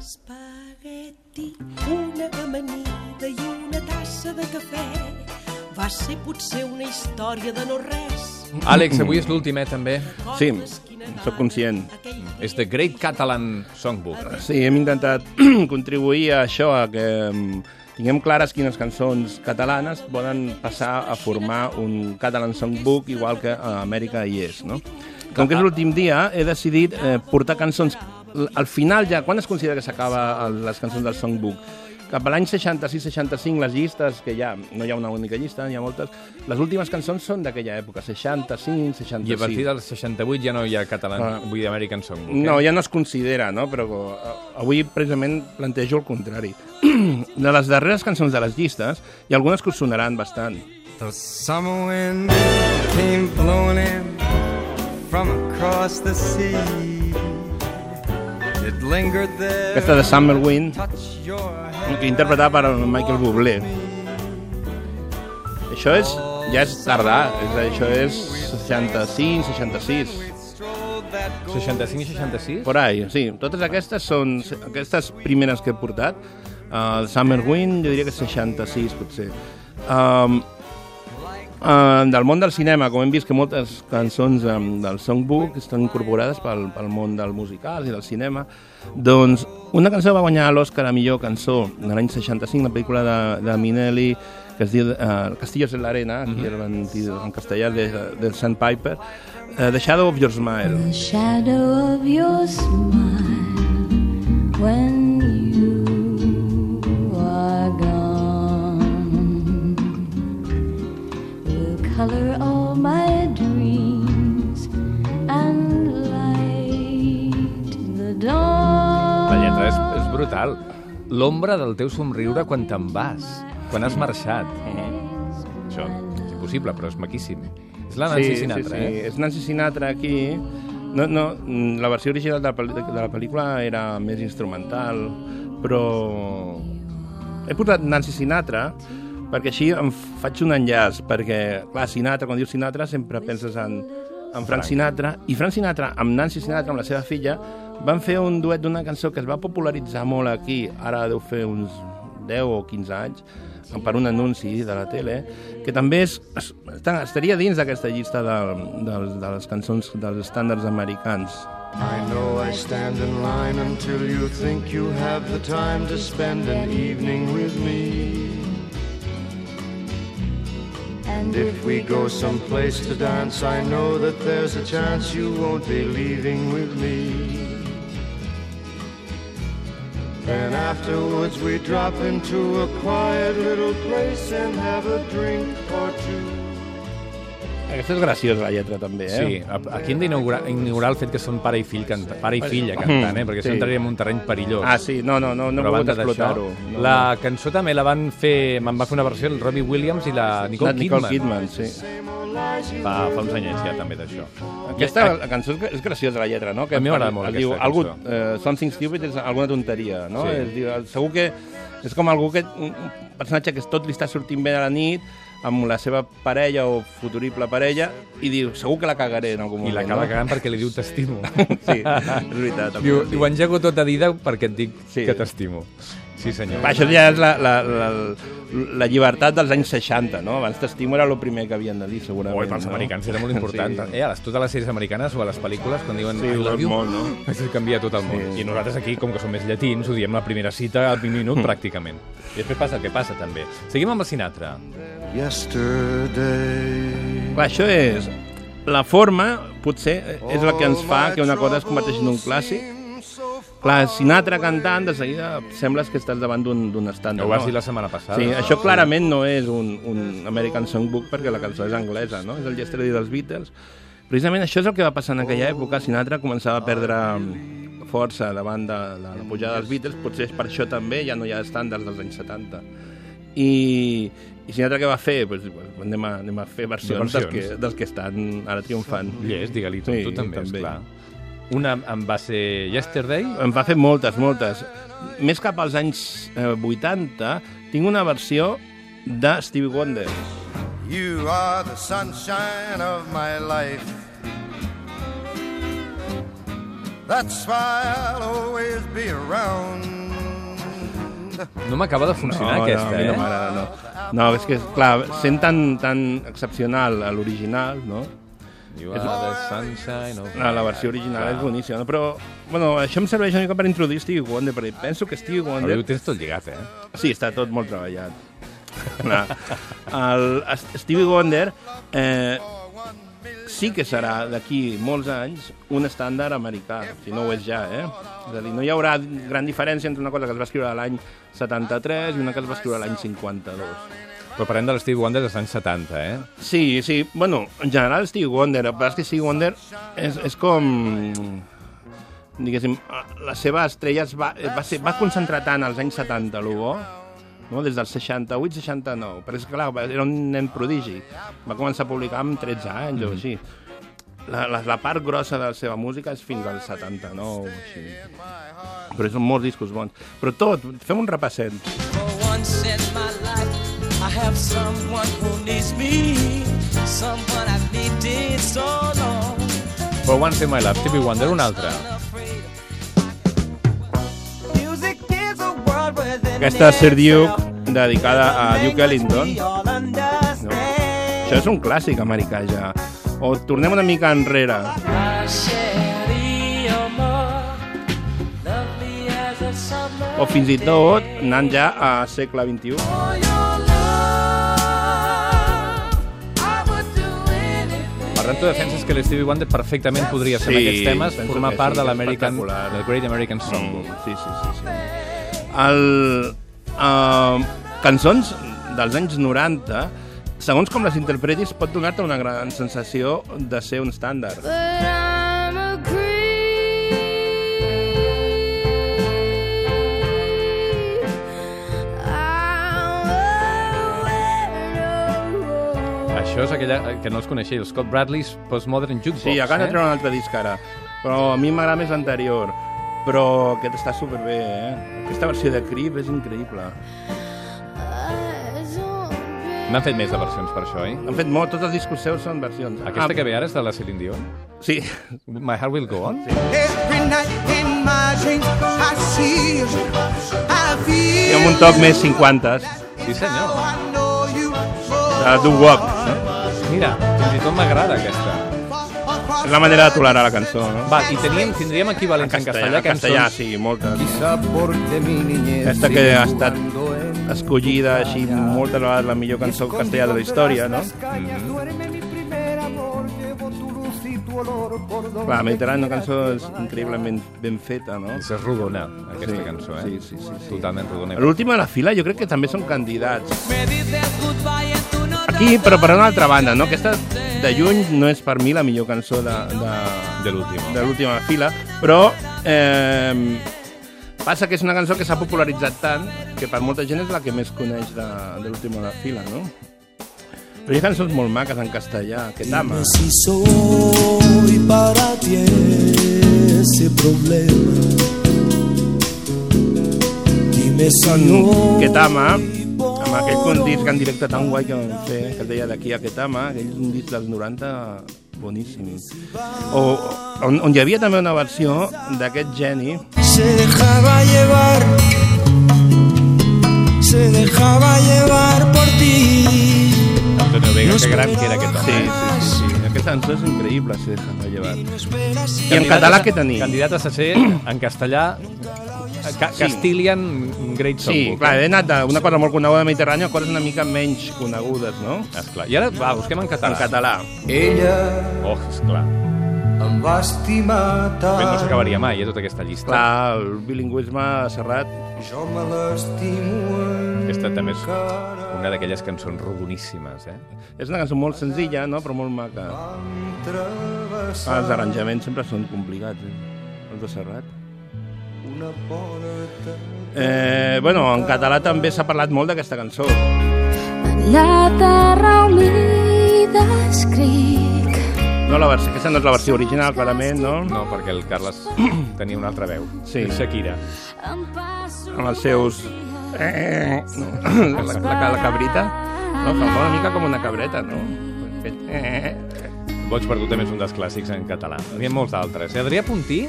Espagueti, una amanida i una tassa de cafè. Va ser potser una història de no res. Àlex, avui és l'últim, eh, també. Sí, sóc conscient. És The Great Catalan Songbook. Sí, hem intentat contribuir a això, a que mm, tinguem clares quines cançons catalanes poden passar a formar un Catalan Songbook, igual que a Amèrica hi és, no? Com que és l'últim dia, he decidit eh, portar cançons... Al final ja, quan es considera que s'acaba les cançons del Songbook? Cap a l'any 66-65, les llistes, que ja no hi ha una única llista, n'hi ha moltes, les últimes cançons són d'aquella època, 65, 66. I a partir del 68 ja no hi ha català, Ah. vull dir American Songbook. Eh? No, ja no es considera, no? Però eh, avui precisament plantejo el contrari. De les darreres cançons de les llistes, hi ha algunes que us sonaran bastant. The summer wind came blowing in from across the sea. Aquesta de Summer Wind, que interpretada per Michael Bublé. Això és, ja és tardà, és, això és 65, 66, Strolled that 65 i 66? por ahí, sí. Totes aquestes són, aquestes primeres que he portat, uh, Summer Wind, jo diria que 66, potser. Um, Uh, del món del cinema, com hem vist que moltes cançons um, del Songbook estan incorporades pel, pel món del musical i del cinema, doncs una cançó va guanyar l'Oscar a millor cançó de l'any 65, la pel·lícula de, de Minelli, que es diu uh, Castillos en la arena, aquí mm -hmm. en castellà de, del Sandpiper, uh, The Shadow of Your Smile. The shadow of your smile when color all my dreams and light the dawn. La lletra és, és brutal. L'ombra del teu somriure quan te'n vas, quan has marxat. Això és impossible, però és maquíssim. És la Nancy Sinatra, sí, sí. eh? És Nancy Sinatra aquí. No, no, la versió original de la, de la pel·lícula era més instrumental, però he posat Nancy Sinatra perquè així em faig un enllaç, perquè, clar, Sinatra, quan dius Sinatra, sempre penses en, en Frank Sinatra, i Frank Sinatra, amb Nancy Sinatra, amb la seva filla, van fer un duet d'una cançó que es va popularitzar molt aquí, ara deu fer uns 10 o 15 anys, per un anunci de la tele, que també és, estaria dins d'aquesta llista de, de, de les cançons dels estàndards americans. I know I stand in line until you think you have the time to spend an evening with me. And if we go someplace to dance, I know that there's a chance you won't be leaving with me. Then afterwards we drop into a quiet little place and have a drink or two. Aquesta és graciosa, la lletra, també, eh? Sí, a- aquí hem d'ignorar ignorar el fet que són pare i fill canta, pare i filla cantant, eh? perquè Sí. entraria en un terreny perillós. Ah, sí, no, no, no, no he a volgut explotar-ho. No, la cançó també la van fer, me'n va fer una versió el Robbie Williams i la Nicole, la Nicole Kidman. Kidman, sí. Fa, fa uns anyets ja també d'això. Aquesta la cançó és- és graciosa, la lletra, no? Que A mi m'agrada molt diu, aquesta algú, cançó. eh, Something Stupid és alguna tonteria, no? Sí. Diu, segur que és com algú que... Un personatge que tot li està sortint bé a la nit, amb la seva parella o futurible parella, i diu, segur que la cagaré en algun I moment, l'acaba no? cagant perquè li diu t'estimo. Sí, és veritat. diu, ho engego tot a dida perquè et dic Sí. que t'estimo. Sí, senyor. Va, això ja és la, la, la, la llibertat dels anys 60, no? Abans t'estimo era el primer que havien de dir, segurament. Oi, pels no? americans era molt important. Sí. Eh, a les, totes les sèries americanes o a les pel·lícules, quan diuen Sí, I love you, molt, no? això canvia tot el món. Sí. I nosaltres aquí, com que som més llatins, ho diem la primera cita al primer minut, pràcticament. I després passa el que passa, també. Seguim amb el Sinatra. Yesterday. Clar, això és... La forma, potser, és la que ens fa que una cosa es converteixi en un clàssic. Clar, Sinatra cantant, de seguida sembles que estàs davant d'un d'un estàndard. Ho vas no? dir la setmana passada. Sí, això clarament no és un, un American Songbook perquè la cançó és anglesa, no? És el Yesterday dels Beatles. Precisament això és el que va passar en aquella època. Sinatra començava a perdre mm, força davant de, de la pujada dels Beatles. Potser és per això també, ja no hi ha estàndards dels anys 70. I, i Sinatra què va fer? Pues, pues, anem, a, anem a fer versions, versions. Dels, que, dels que estan ara triomfant. Llest, digue-li tu, Sí, tu també, també. esclar. Una em va ser Yesterday, En va fer moltes, moltes. Més cap als anys eh, 80, tinc una versió de Stevie Wonder. You are the sunshine of my life. That's why I'll always be around. No m'acaba de funcionar no, aquesta, no, a mi eh? no m'agrada, no. No, és que, clar, sent tan, tan excepcional a l'original, no? You are the sunshine of... La, la versió original Clar. és boníssima, no? però bueno, això em serveix una mica per introduir Stevie Wonder, perquè penso que Stevie Però Wonder... ho tens tot lligat, eh? Sí, està tot molt treballat. El Stevie Wonder eh, sí que serà d'aquí molts anys un estàndard americà, si no ho és ja, eh? És a dir, no hi haurà gran diferència entre una cosa que es va escriure l'any 73 i una que es va escriure l'any 52. Però parlem de l'Steve Wonder dels anys 70, eh? Sí, sí, bueno, en general Stevie Wonder, passa és que Stevie Wonder és, és com diguéssim, la seva estrella es va, va, ser, va concentrar tant als anys 70, el bo, no? des dels 68-69, perquè és clar, era un nen prodigi, va començar a publicar amb 13 anys o així. La, la, la part grossa de la seva música és fins als 79 o així. Però són molts discos bons. Però tot, fem un repasset. For once in my life, I have someone who needs me, someone I've needed so long. For Once in My Life, Stevie Wonder, un altre. Aquesta és Sir Duke, dedicada a Duke Ellington. All understand. Això és un clàssic americà ja. O tornem una mica enrere. O fins i tot anant ja a segle XXI. Per tant, tu defenses que l'Stevie Wonder perfectament podria fer Sí, aquests temes, formar part de l'American, del Great American Songbook. Mm, sí, sí, sí, sí. El, uh, cançons dels anys 90, segons com les interpretis, pot donar-te una gran sensació de ser un estàndard. Això és aquella que no els coneixia, el Scott Bradley's Postmodern Jukebox. Sí, acaba de eh? treure un altre disc ara, però a mi m'agrada més l'anterior. Però aquest està superbé, eh? Aquesta versió de Creep és increïble. N'han fet més de versions per això, eh? Han fet molt, tots els discos seus són versions. Aquesta que ve ara és de la Celine Dion? Sí, My Heart Will Go On? Every night in my dreams, I see you. I feel amb un toc més 50 Sí, senyor. De Do Wop. Mira, fins i tot m'agrada aquesta. És la manera de tolerar la cançó, no? Va, i teníem, tindríem equivalents en castellà, en castellà, cançons... sí, moltes. Aquesta que ha estat escollida així moltes vegades la millor cançó castellà de la història, no? Clar, Mediterrani, una cançó és increïblement ben feta, no? És rodona, aquesta Sí, cançó, eh? sí, sí, sí, sí. Totalment rodona. L'última de la fila jo crec que també són candidats. Me dices goodbye Aquí, però per una altra banda, no? Aquesta de lluny no és per mi la millor cançó de, de, De l'última. de l'última fila, però eh, passa que és una cançó que s'ha popularitzat tant que per molta gent és la que més coneix de, de l'última de fila, no? Però hi ha cançons molt maques en castellà, que t'ama. Si soy para ti ese problema. Dime si Són no. Ketama, amb aquell un disc en directe tan guai que vam fer, que es deia d'aquí a Ketama, aquell és un disc dels 90 boníssim. O, on, on hi havia també una versió d'aquest geni, Se dejaba llevar. Se dejaba llevar por ti. Antonio Vega, que gran que era aquest home. Sí, sí, sí, sí. Aquesta cançó és increïble, se dejava llevar. I en català què tenim? Candidates a ser, en castellà, ca Castilian Great Sí, Songbook. clar, he anat d'una cosa molt coneguda de Mediterrani a coses una mica menys conegudes, no? Esclar. I ara, va, busquem en català. En català. Ella Oh, esclar. em va estimar Bé, no tant. s'acabaria mai, eh, tota aquesta llista. Clar, el bilingüisme serrat. Jo me l'estimo Aquesta també és una d'aquelles cançons rodoníssimes, eh? És una cançó molt senzilla, no? però molt maca. Travessar Els arranjaments sempre són complicats, eh? els de Serrat. Una porta Eh, bueno, en català també s'ha parlat molt d'aquesta cançó. En la terra humida escric No, la versió, aquesta no és la versió original, clarament, no? No, perquè el Carles tenia una altra veu. Sí. Shakira. em passo Amb els seus... Eh, no. la, la, la cabrita. No, fa una mica com una cabreta, no? Aquest, eh, Boig per tu també és un dels clàssics en català. N'hi ha molts d'altres. Eh? Adrià Puntí?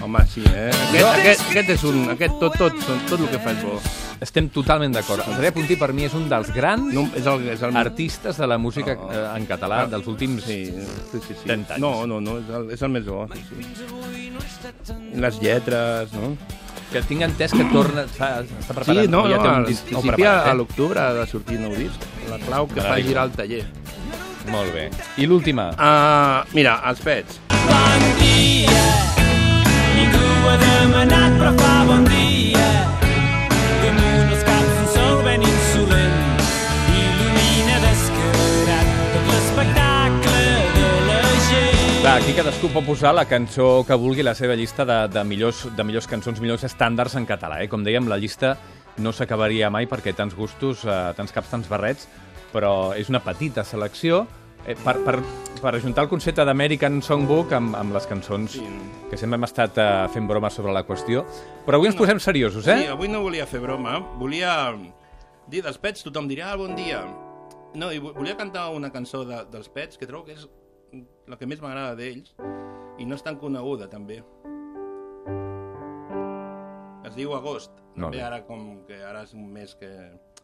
Home, sí, eh? Aquest, aquest, aquest és un... Aquest, tot, tot, tot, tot el que fa és bo. Estem totalment d'acord. Adrià Puntí per mi és un dels grans No, és el, és el... artistes de la música No. eh, en català dels últims... Sí, sí, sí, sí. 30 anys. No, no, no, és el, és el més bo. Sí, sí. Les lletres, no? Que tinc entès que torna... Està, està preparat. sí, no, ja no, té al un disc nou principi preparat, a l'octubre ha de sortir nou disc. La clau que fa Meravelloso. girar el taller. Molt bé. I l'última? Uh, mira, els pets. Bon dia, ningú ho ha demanat, però fa bon dia. Damunt els caps un sol ben insolent il·lumina descarat tot l'espectacle de la gent. Clar, aquí cadascú pot posar la cançó que vulgui a la seva llista de, de, millors, de millors cançons, millors estàndards en català. Eh? Com dèiem, la llista no s'acabaria mai perquè tants gustos, eh, tants caps, tants barrets, però és una petita selecció eh, per, per, per ajuntar el concepte d'American Songbook amb, amb les cançons Sí. que sempre hem estat eh, fent bromes sobre la qüestió. Però avui ens posem seriosos, Sí, eh? avui no volia fer broma, volia dir dels pets, tothom dirà, ah, bon dia. No, i vo- volia cantar una cançó de, dels pets que trobo que és la que més m'agrada d'ells i no és tan coneguda, també. Es diu Agost. Molt També bé. ara com que ara és un mes que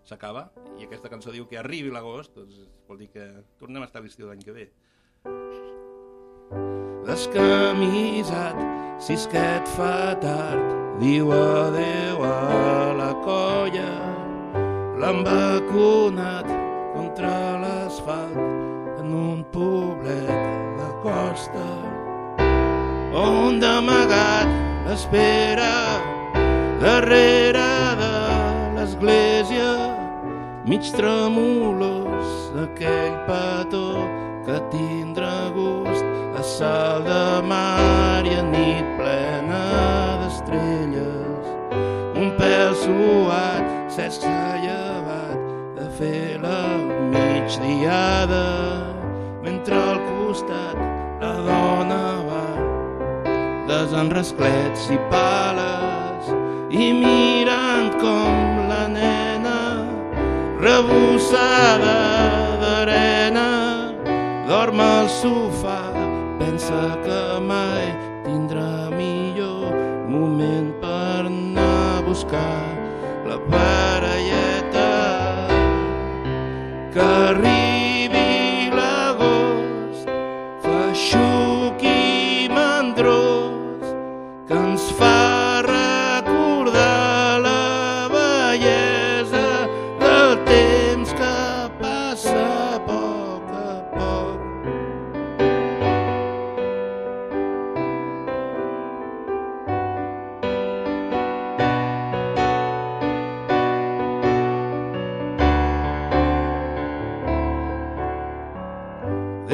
s'acaba i aquesta cançó diu que arribi l'agost, doncs vol dir que tornem a estar l'estiu l'any que ve. Descamisat, si és que et fa tard, diu adeu a la colla. L'han vacunat contra l'asfalt en un poblet de costa on d'amagat l'espera darrere de l'església mig tremolós aquell petó que tindrà gust a sal de mar i a nit plena d'estrelles. Un pèl suat sense llevat de fer la migdiada mentre al costat la dona va desenrasclets i pales i mirant com rebussada d'arena. Dorm al sofà pensa que mai tindrà millor moment per anar a buscar la parelleta que arribi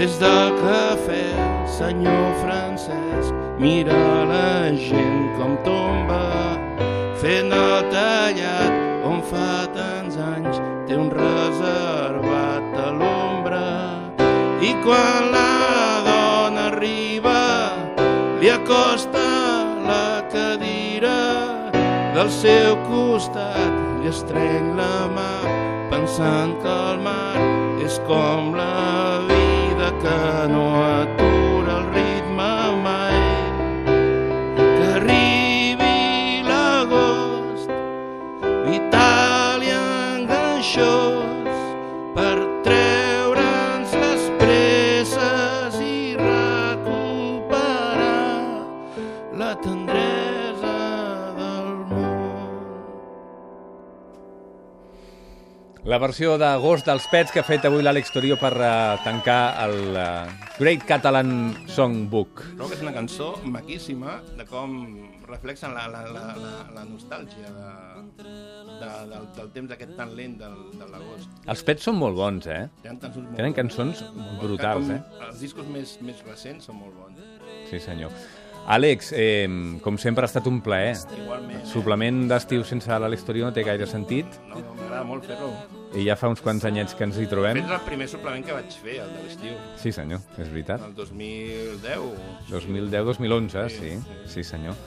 Des del cafè, senyor Francesc, mira la gent com tomba, fent el tallat on fa tants anys té un reservat a l'ombra. I quan la dona arriba, li acosta la cadira del seu costat, li estreny la mà, pensant que el mar és com la que no atura el ritme mai. Que arribi l'agost, vital i enganxós, per La versió d'agost dels pets que ha fet avui l'Àlex Torio per uh, tancar el uh, Great Catalan Songbook. Trobo que és una cançó maquíssima de com reflexen la, la, la, la, la nostàlgia de, de, del, del temps aquest tan lent del, de l'agost. Els pets són molt bons, eh? Tenen cançons molt Tenen cançons brutals, com eh? Els discos més, més recents són molt bons. Sí, senyor. Àlex, eh, com sempre ha estat un plaer. Igualment. Suplement d'estiu sense l'Àlex Torio no té gaire sentit No, no, m'agrada molt fer-ho. I ja fa uns quants anyets que ens hi trobem. Aquest és el primer suplement que vaig fer, el de l'estiu. Sí, senyor, és veritat. El 2010. 2010-2011, sí, sí senyor.